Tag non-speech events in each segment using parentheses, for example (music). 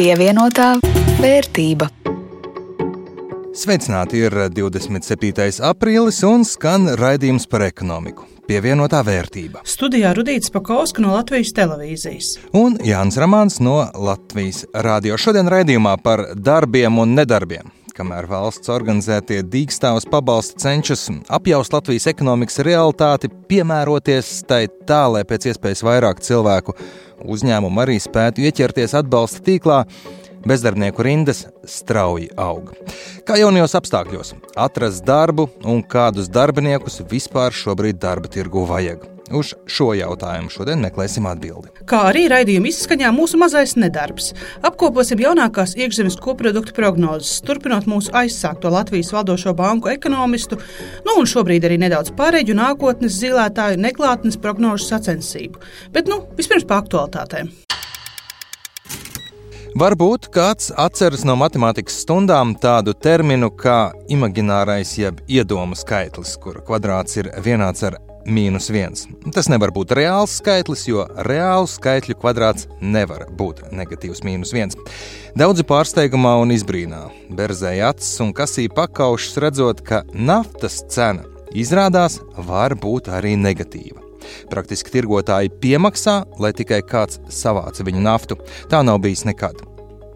Pievienotā vērtība. Sveicināti ir 27. aprīlis un skan raidījums par ekonomiku. Pievienotā vērtība. Studijā Rudīts Pakauska no Latvijas televīzijas. Un Jānis Ramāns no Latvijas radio. Šodien raidījumā par darbiem un nedarbiem kamēr valsts organizētie dīkstāvus pabalsti cenšas apjaust Latvijas ekonomikas realitāti, piemēroties tai tā, lai pēc iespējas vairāk cilvēku uzņēmumu arī spētu ieķerties atbalsta tīklā, bezdarbnieku rindas strauji aug. Kā jaunajos apstākļos atrast darbu un kādus darbiniekus vispār šobrīd darba tirgu vajag? Uz šo jautājumu šodien meklēsim atbildi. Kā arī raidījuma izskaņā mūsu mazais nedarbs. Apkoposim jaunākās iekšzemes koprodukta prognozes, turpinot mūsu aizsākto Latvijas valdošo banku ekonomistu, nu un šobrīd arī nedaudz pārēģu nākotnes zilētāju neklātnes prognožu sacensību. Bet nu, vispirms par aktualitātēm. Varbūt kāds atceras no matemātikas stundām tādu terminu kā imaginārais jeb iedomu skaitlis, kura kvadrāts ir vienāds ar mīnus viens. Tas nevar būt reāls skaitlis, jo reāls skaitļu kvadrāts nevar būt negatīvs mīnus viens. Daudzi pārsteigumā un izbrīnā berzēja acis un kasīja pakaušus, redzot, ka naftas cena izrādās var būt arī negatīva. Praktiski tirgotāji piemaksā, lai tikai kāds savāca viņu naftu. Tā nav bijis nekad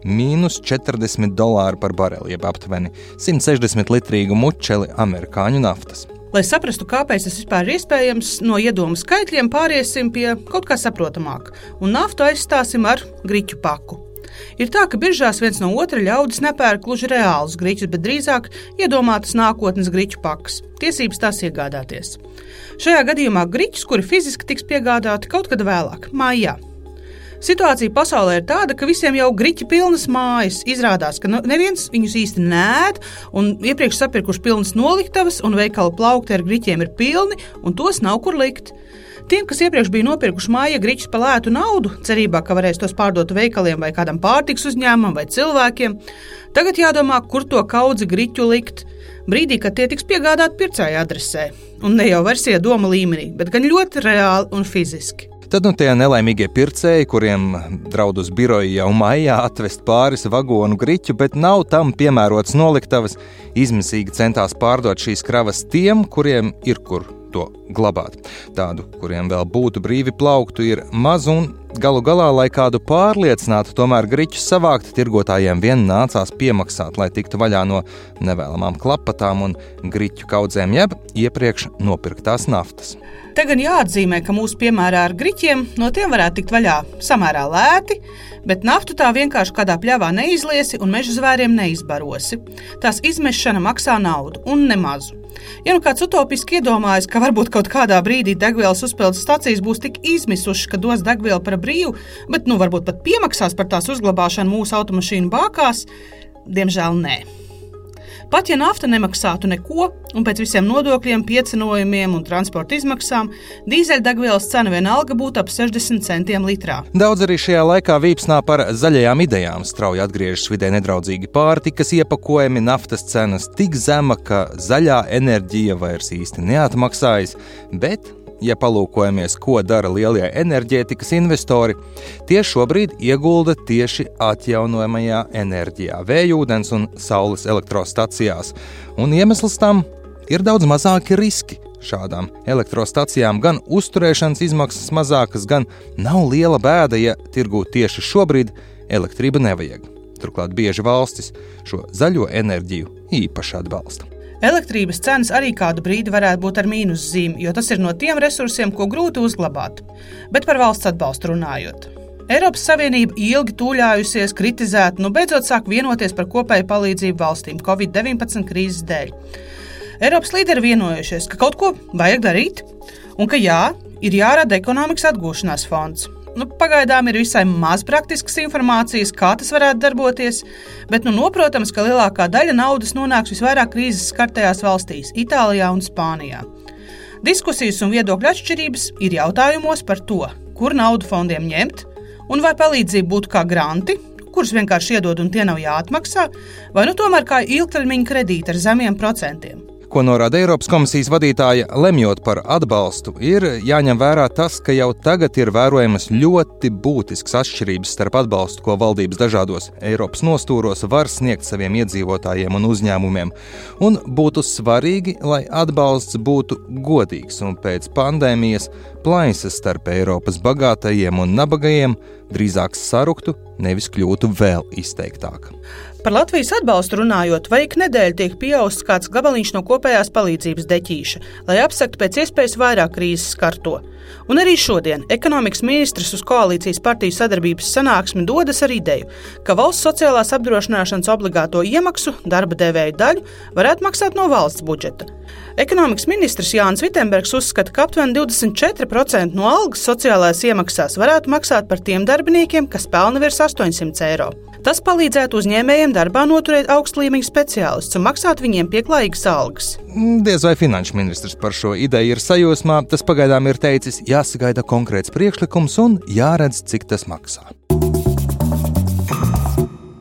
mīnus 40 dolāri par bareli, jeb aptuveni 160 litrīgu mučeli amerikāņu naftas. Lai saprastu, kāpēc tas vispār ir iespējams, no iedomu skaitļiem pāriesim pie kaut kā saprotamāka, un naftu aizstāsim ar grīķu paku. Ir tā, ka biržās viens no otra ļaudis nepērk gluži reālus grīķus, bet drīzāk iedomātas nākotnes grīķu pakas, tiesības tās iegādāties. Šajā gadījumā grīķus, kuri fiziski tiks piegādāti kaut kad vēlāk, mājā, Situācija pasaulē ir tāda, ka visiem jau griķi pilnas mājas. Izrādās, ka nu, neviens viņus īsti nēd, un iepriekš sapirkuši pilnas noliktavas, un veikalu plaukti ar griķiem ir pilni, un tos nav kur likt. Tiem, kas iepriekš bija nopirkuši māja grīķus par lētu naudu, cerībā, ka varēs tos pārdot veikaliem vai kādam pārtiks uzņēmumam vai cilvēkiem, tagad jādomā, kur to kaudzi grīķu likt. Brīdī, kad tie tiks piegādāti pircēja adresē, un ne jau versija doma līmenī, bet gan ļoti reāli un fiziski. Tad nu tie nelaimīgie pircēji, kuriem draud uz biroju jau maijā atvest pāris vagonu griķu, bet nav tam piemērots noliktavas, izmisīgi centās pārdot šīs kravas tiem, kuriem ir kur to glabāt. Tādu, kuriem vēl būtu brīvi plauktu, ir maz un galu galā, lai kādu pārliecinātu, tomēr griķus savākt, tirgotājiem vien nācās piemaksāt, lai tiktu vaļā no nevēlamām klapatām un griķu kaudzēm, jeb iepriekš nopirktās naftas. Te gan jāatzīmē, ka mūsu piemērā ar griķiem no tiem varētu tikt vaļā samērā lēti, bet naftu tā vienkārši kādā pļavā neizliesi un meža zvēriem neizbarosi. Tās izmešana maksā naudu un nemazu. Ja nu kāds utopiski iedomājas, ka varbūt kaut kādā brīdī degvielas uzpildes stācijas būs tik izmisušas, ka dos degvielu par brīvu, bet nu varbūt pat piemaksās par tās uzglabāšanu mūsu automašīnu bākās, diemžēl nē. Pat ja nafta nemaksātu neko, un pēc visiem nodokļiem, piecinojumiem un transporta izmaksām, dīzeļdegvielas cena vienalga būtu ap 60 centiem litrā. Daudz arī šajā laikā vīpsnā par zaļajām idejām. Strauji atgriežas vidē nedraudzīgi pārtikas iepakojumi, naftas cenas tik zema, ka zaļā enerģija vairs īsti neatmaksājas, bet ja palūkojamies, ko dara lielie enerģētikas investori, tie šobrīd iegulda tieši atjaunojamajā enerģijā, vējūdens un saules elektrostacijās. Un iemesls tam ir daudz mazāki riski. Šādām elektrostacijām gan uzturēšanas izmaksas mazākas, gan nav liela bēda, ja tirgū tieši šobrīd elektrība nevajag. Turklāt bieži valstis šo zaļo enerģiju īpaši atbalsta. Elektrības cenas arī kādu brīdi varētu būt ar mīnuszīmi, jo tas ir no tiem resursiem, ko grūti uzglabāt. Bet par valsts atbalstu runājot. Eiropas Savienība ilgi tūļājusies, kritizēt, nu beidzot sāk vienoties par kopēju palīdzību valstīm Covid-19 krīzes dēļ. Eiropas līderi vienojušies, ka kaut ko vajag darīt, un ka jā, ir jārada ekonomikas atgūšanās fonds. Nu, pagaidām ir visai maz praktiskas informācijas, kā tas varētu darboties, bet nu, noprotams, ka lielākā daļa naudas nonāks visvairāk krīzes skartajās valstīs - Itālijā un Spānijā. Diskusijas un viedokļu atšķirības ir jautājumos par to, kur naudu fondiem ņemt, un vai palīdzība būtu kā granti, kurus vienkārši iedod un tie nav jāatmaksā, vai nu tomēr kā ilgtermiņa kredīti ar zemiem procentiem. Ko norāda Eiropas komisijas vadītāja, lemjot par atbalstu, ir jāņem vērā tas, ka jau tagad ir vērojamas ļoti būtiskas atšķirības starp atbalstu, ko valdības dažādos Eiropas nostūros var sniegt saviem iedzīvotājiem un uzņēmumiem. Un būtu svarīgi, lai atbalsts būtu godīgs un pēc pandēmijas plaisas starp Eiropas bagātajiem un nabagajiem drīzāk saruktu, nevis kļūtu vēl izteiktāka. Par Latvijas atbalstu runājot, vai ik nedēļa tiek pieausts kāds gabaliņš no kopējās palīdzības deķīša, lai apsektu pēc iespējas vairāk krīzes skarto. Un arī šodien ekonomikas ministrs uz koalīcijas partiju sadarbības sanāksmi dodas ar ideju, ka valsts sociālās apdrošināšanas obligāto iemaksu darba devēju daļu varētu maksāt no valsts budžeta. Ekonomikas ministrs Jānis Vitsenbergs uzskata, ka aptuveni 24% no algas sociālajās iemaksās varētu maksāt par tiem darbiniekiem, kas pelna virs 800 eiro. Tas palīdzētu uzņēmējiem darbā noturēt augstu līmeņu speciālistus un maksāt viņiem pieklājīgas algas. Mm, diez vai finanšu ministrs par šo ideju ir sajūsmā, tas pagaidām ir teicis, jāsagaida konkrēts priekšlikums un jāredz, cik tas maksā.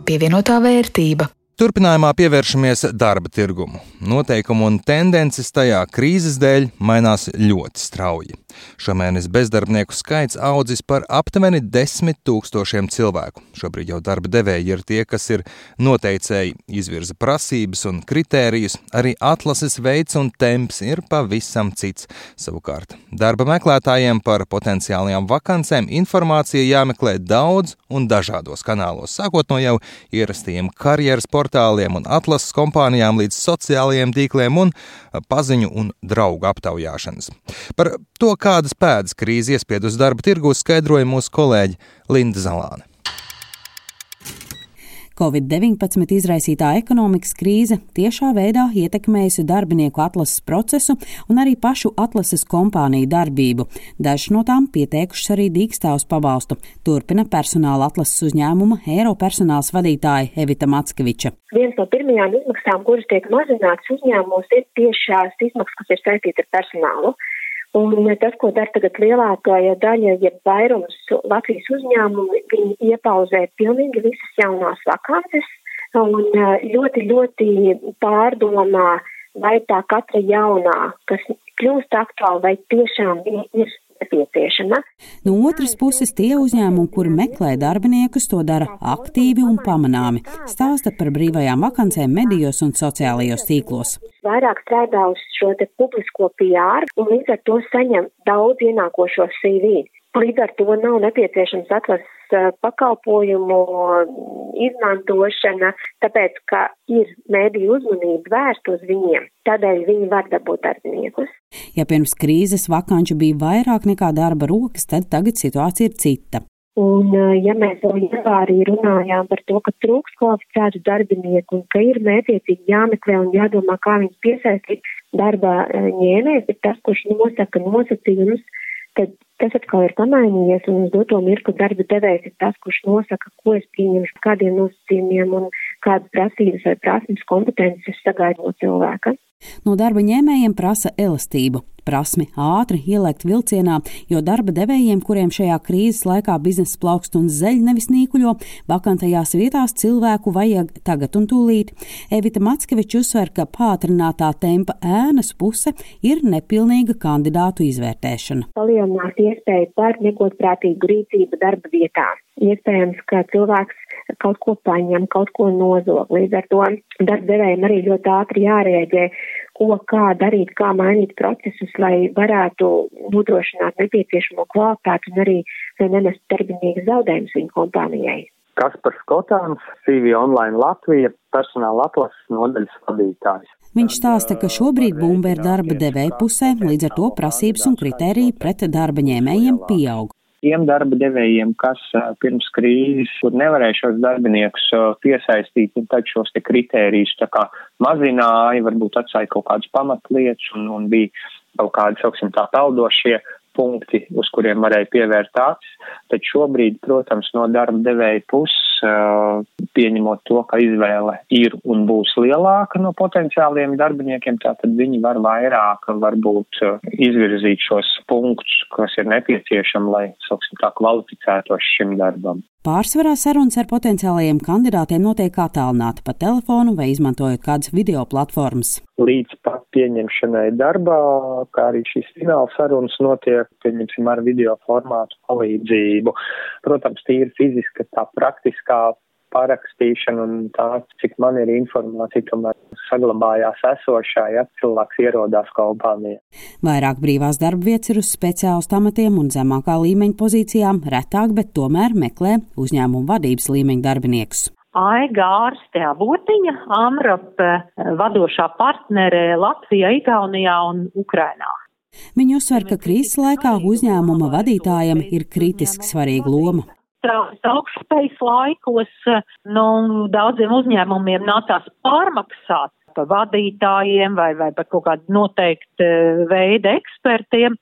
Pievienotā vērtība. Turpinājumā pievēršamies darba tirgumu. Noteikumu un tendences tajā krīzes dēļ mainās ļoti strauji. Šomēnes bezdarbnieku skaits audzis par aptuveni 10 tūkstošiem cilvēku. Šobrīd jau darba devēji ir tie, kas ir noteicēji, izvirza prasības un kritērijus, arī atlases veids un temps ir pavisam cits. Savukārt, darba meklētājiem par potenciālajām vakancēm informācija jāmeklē daudz un dažādos kanālos, sākot no jau ierastajiem karjeras portāliem un atlases kompānijām līdz sociālajiem tīkliem un paziņu un draugu aptaujāšanas. Par to, kādas pēdas krīze iespiedusi darba tirgu, skaidroja mūsu kolēģi Linda Zalāne. Covid-19 izraisītā ekonomikas krīze tiešā veidā ietekmējusi darbinieku atlases procesu un arī pašu atlases kompāniju darbību. Dažas no tām pieteikušas arī dīkstāvus pabalstu. Turpina personāla atlases uzņēmuma Eiro personāls vadītāja Evita Mackeviča. Viens no pirmajām izmaksām, kuras tiek mazināts uzņēmumos, ir tieši šās izmaksas, kas ir saistītas ar personālu. Un tas, ko dara tagad lielākā daļa, ja vairums Latvijas uzņēmumu, viņi iepauzē pilnīgi visas jaunās vakances un eh, ļoti, ļoti pārdomā, vai tā katra jaunā, kas kļūst aktuāla, vai tiešām ir nepieciešama. No otras puses, tie uzņēmumi, kuri meklē darbiniekus, to dara aktīvi un pamanāmi. Stāsta par brīvajām vakancēm medijos un sociālajos tīklos. Vairāk strādā uz šo publisko PR un līdz ar to saņem daudz ienākošo CV. Līdz ar to nav nepieciešams atlases pakalpojumu izmantošana, tāpēc, ka ir mēdīju uzmanība vērst uz viņiem. Tādēļ viņi var dabūt darbiniekus. Ja pirms krīzes vakanču bija vairāk nekā darba rokas, tad tagad situācija ir cita. Un, ja mēs vēl janvārī runājām par to, ka trūks kvalificētu darbinieku un ka ir mētiecīgi jāmeklē un jādomā, kā viņus piesaistīt darba ņēmējs, ir tas, kurš nosaka nosacījumus, tad tas atkal ir pamainījies un uz doto mirkli darba devējs ir tas, kurš nosaka, ko es pieņemšu, kādiem nosacījumiem un kādas prasības vai prasības kompetences sagaidu no cilvēka. No darba ņēmējiem prasa elastību, prasmi ātri ielēkt vilcienā, jo darba devējiem, kuriem šajā krīzes laikā biznesa plaukst un zeļ nevis nīkuļo, vakantajās vietās cilvēku vajag tagad un tūlīt. Evita Matskeviča uzsver, ka pātrinātā tempa ēnas puse ir nepilnīga kandidātu izvērtēšana. Palielināt iespēju par negodprātīgu rīcību darba vietā. Iespējams, ka cilvēks kaut ko paņem, kaut ko nozog. Līdz ar to darbdevējiem arī ļoti ātri jārēģē, ko, kā darīt, kā mainīt procesus, lai varētu nodrošināt nepieciešamo kvalitāti un arī nenest darbinieku zaudējumus viņu kompānijai. Kaspars Skotāns, CV Online Latvija, personāla atlases nodaļas vadītājs. Viņš stāsta, ka šobrīd bumba ir darba devēja pusē, līdz ar to prasības un kritēriji pret darba ņēmējiem pieaug. Tiem darba devējiem, kas pirms krīzes, kur nevarēja šos darbiniekus piesaistīt, tad šos te kritērijus tā kā mazināja, varbūt atsāja kaut kādas pamatlietas un, un bija kaut kādi, sauksim tā, peldošie punkti, uz kuriem varēja pievērt acis, tad šobrīd, protams, no darba devēja puses, pieņemot to, ka izvēle ir un būs lielāka no potenciāliem darbiniekiem, tātad viņi var vairāk varbūt izvirzīt šos punktus, kas ir nepieciešami, lai, sauksim tā, kvalificētos šim darbam. Pārsvarā sarunas ar potenciālajiem kandidātiem notiek attālināti pa telefonu vai izmantojot kādas video platformas. Līdz pat pieņemšanai darbā, kā arī šīs fināla sarunas notiek, pieņemsim, ar video formātu palīdzību. Protams, tīri fiziska, tā praktiskā parakstīšana un tā, cik man ir informācija, tomēr saglabājās esošā, ja cilvēks ierodās kompānijā. Vairāk brīvās darba vietas ir uz speciālistu amatiem un zemākā līmeņa pozīcijām, retāk, bet tomēr meklē uzņēmumu vadības līmeņa darbiniekus. Aiga ārste avotiņa, Amrap vadošā partnere Latvijā, Igaunijā un Ukrainā. Viņa uzsver, ka krīzes laikā uzņēmuma vadītājam ir kritiski svarīga loma straujas augstspējas laikos, nu, daudziem uzņēmumiem nācās pārmaksāt par vadītājiem vai, vai par kaut kādu noteiktu eh, veidu ekspertiem,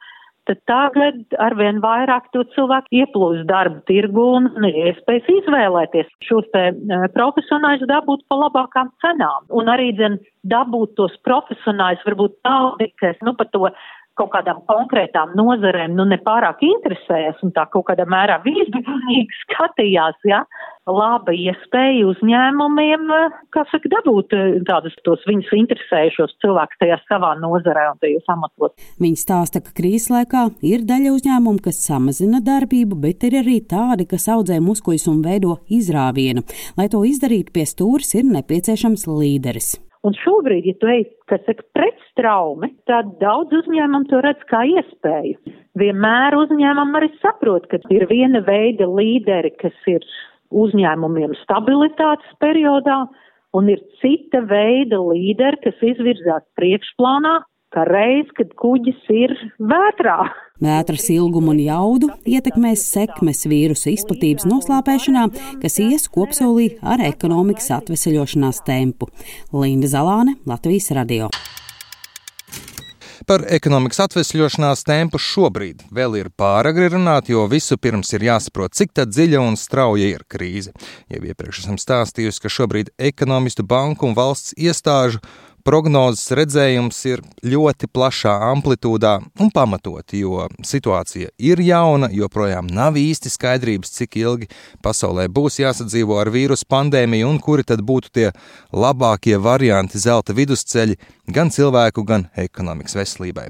tad tagad arvien vairāk to cilvēku ieplūst darba tirgu un iespējas izvēlēties šos te eh, profesionāļus dabūt pa labākām cenām. Un arī, dzen, dabūt tos profesionāļus varbūt tādi, kas, nu, par to kaut kādām konkrētām nozarēm nu nepārāk interesējas un tā kaut kādā mērā vīzbīnīgi (laughs) skatījās, ja, laba iespēja uzņēmumiem, kā saka, dabūt eh, tādus tos viņus interesējušos cilvēkus tajā savā nozarē un tajos amatos. Viņi stāsta, ka krīzes laikā ir daļa uzņēmumu, kas samazina darbību, bet ir arī tādi, kas audzē muskuļus un veido izrāvienu. Lai to izdarītu pie stūres, ir nepieciešams līderis. Un šobrīd, ja tu ej, kas saka, pret straumi, tad daudz uzņēmumu to redz kā iespēju. Vienmēr uzņēmumi arī saprot, ka ir viena veida līderi, kas ir uzņēmumiem stabilitātes periodā, un ir cita veida līderi, kas izvirzās priekšplānā, ka reiz, kad kuģis ir vētrā. Vētras ilgumu un jaudu ietekmēs sekmes vīrusa izplatības noslāpēšanā, kas ies kopsolī ar ekonomikas atveseļošanās tempu. Linda Zalāne, Latvijas radio. Par ekonomikas atvesļošanās tempu šobrīd vēl ir pāragri runāt, jo visu pirms ir jāsaprot, cik dziļa un strauja ir krīze. Jau iepriekš esam stāstījusi, ka šobrīd ekonomistu, banku un valsts iestāžu prognozes redzējums ir ļoti plašā amplitūdā un pamatot, jo situācija ir jauna, joprojām nav īsti skaidrības, cik ilgi pasaulē būs jāsadzīvo ar vīrusu pandēmiju un kuri tad būtu tie labākie varianti zelta vidusceļi gan cilvēku, gan ekonomikas veselībai.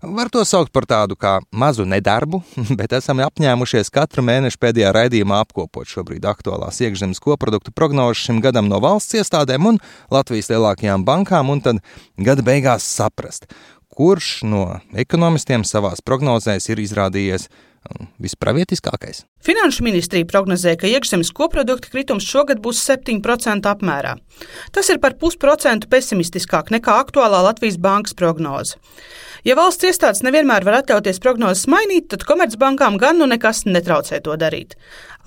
Var to saukt par tādu kā mazu nedarbu, (laughs) bet esam apņēmušies katru mēnešu pēdējā raidījumā apkopot šobrīd aktuālās iekšzemes koproduktu prognozes šim gadam no valsts iestādēm un Latvijas lielākajām bankām, un tad gada beigās saprast, kurš no ekonomistiem savās prognozēs ir izrādījies vispravietiskākais. Finanšu ministrija prognozē, ka iekšzemes koprodukta kritums šogad būs 7% apmērā. Tas ir par pusprocentu pesimistiskāk nekā aktuālā Latvijas bankas prognoze. Ja valsts iestādes nevienmēr var atļauties prognozes mainīt, tad komercbankām gan nu nekas netraucē to darīt.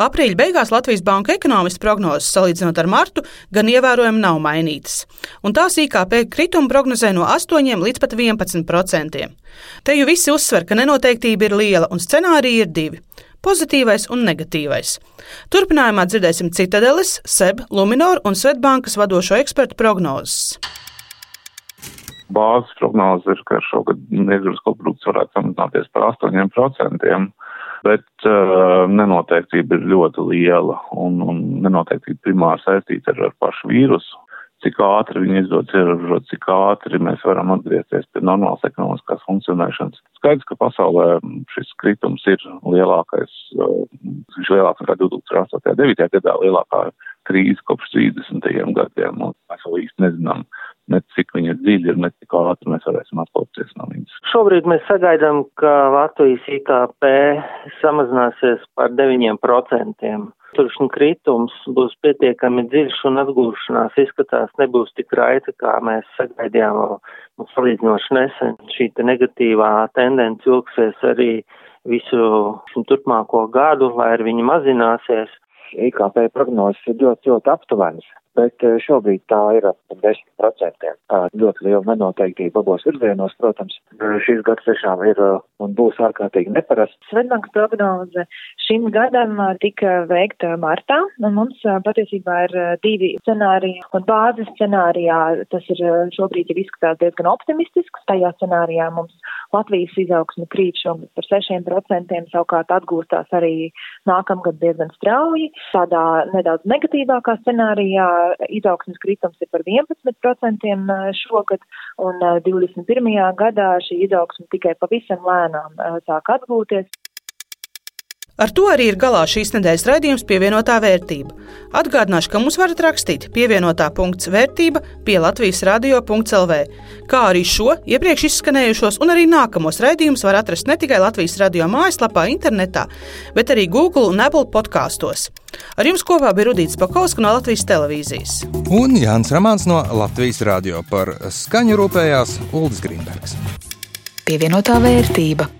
Aprīļa beigās Latvijas Banka ekonomistu prognozes, salīdzinot ar martu, gan ievērojami nav mainītas, un tās IKP krituma prognozē no 8 līdz pat 11 procentiem. Te jau visi uzsver, ka nenoteiktība ir liela un scenāriji ir divi - pozitīvais un negatīvais. Turpinājumā dzirdēsim Citadeles, SEB, Luminor un Svetbankas vadošo ekspertu prognozes bāzes prognoze ir, ka šogad iedzīvotājs koprodukts varētu samazināties par 8%, bet uh, nenoteiktība ir ļoti liela un, un nenoteiktība primāri saistīta ar, ar pašu vīrusu. Cik ātri viņi izdodas ierobežot, cik ātri mēs varam atgriezties pie normālas ekonomiskās funkcionēšanas. Skaidrs, ka pasaulē šis kritums ir lielākais, uh, viņš lielāks nekā 2008. un 2009. gadā, lielākā krīze kopš 30. gadiem, un mēs vēl īsti nezinām, ne cik viņa dziļi ir, ne cik ātri mēs varēsim atkopties no viņas. Šobrīd mēs sagaidām, ka Latvijas IKP samazināsies par 9%. Turšņu kritums būs pietiekami dziļš un atgūšanās izskatās nebūs tik raita, kā mēs sagaidījām un salīdzinoši nesen. Šī te negatīvā tendence ilgsies arī visu turpmāko gadu, lai ar viņu mazināsies. IKP prognozes ir ļoti, ļoti aptuvenas bet eh, šobrīd tā ir ap 10%. Tā ļoti liela nenoteiktība abos virzienos, protams. Šis gads tiešām ir eh, un būs ārkārtīgi neparasts. Svetbankas prognoze šim gadam eh, tika veikta martā, un mums patiesībā ir divi scenāriji. Un bāzes scenārijā tas ir šobrīd jau izskatās diezgan optimistisks. Tajā scenārijā mums Latvijas izaugsme krīt šogad par 6%, savukārt atgūstās arī nākamgad diezgan strauji. Tādā nedaudz negatīvākā scenārijā izaugsmes kritums ir par 11% šogad, un 21. gadā šī izaugsme tikai pavisam lēnām sāk atgūties. Ar to arī ir galā šīs nedēļas raidījums pievienotā vērtība. Atgādināšu, ka mums varat rakstīt pievienotā punkts vērtība pie Latvijas radio.lv, kā arī šo iepriekš izskanējušos un arī nākamos raidījumus var atrast ne tikai Latvijas radio mājaslapā, internetā, bet arī Google un Apple podkāstos. Ar jums kopā bija Rudīts Pakausks no Latvijas televīzijas. Un Jānis Ramāns no Latvijas radio par skaņu rūpējās Uldis Grīmbergs. Pievienotā vērtība.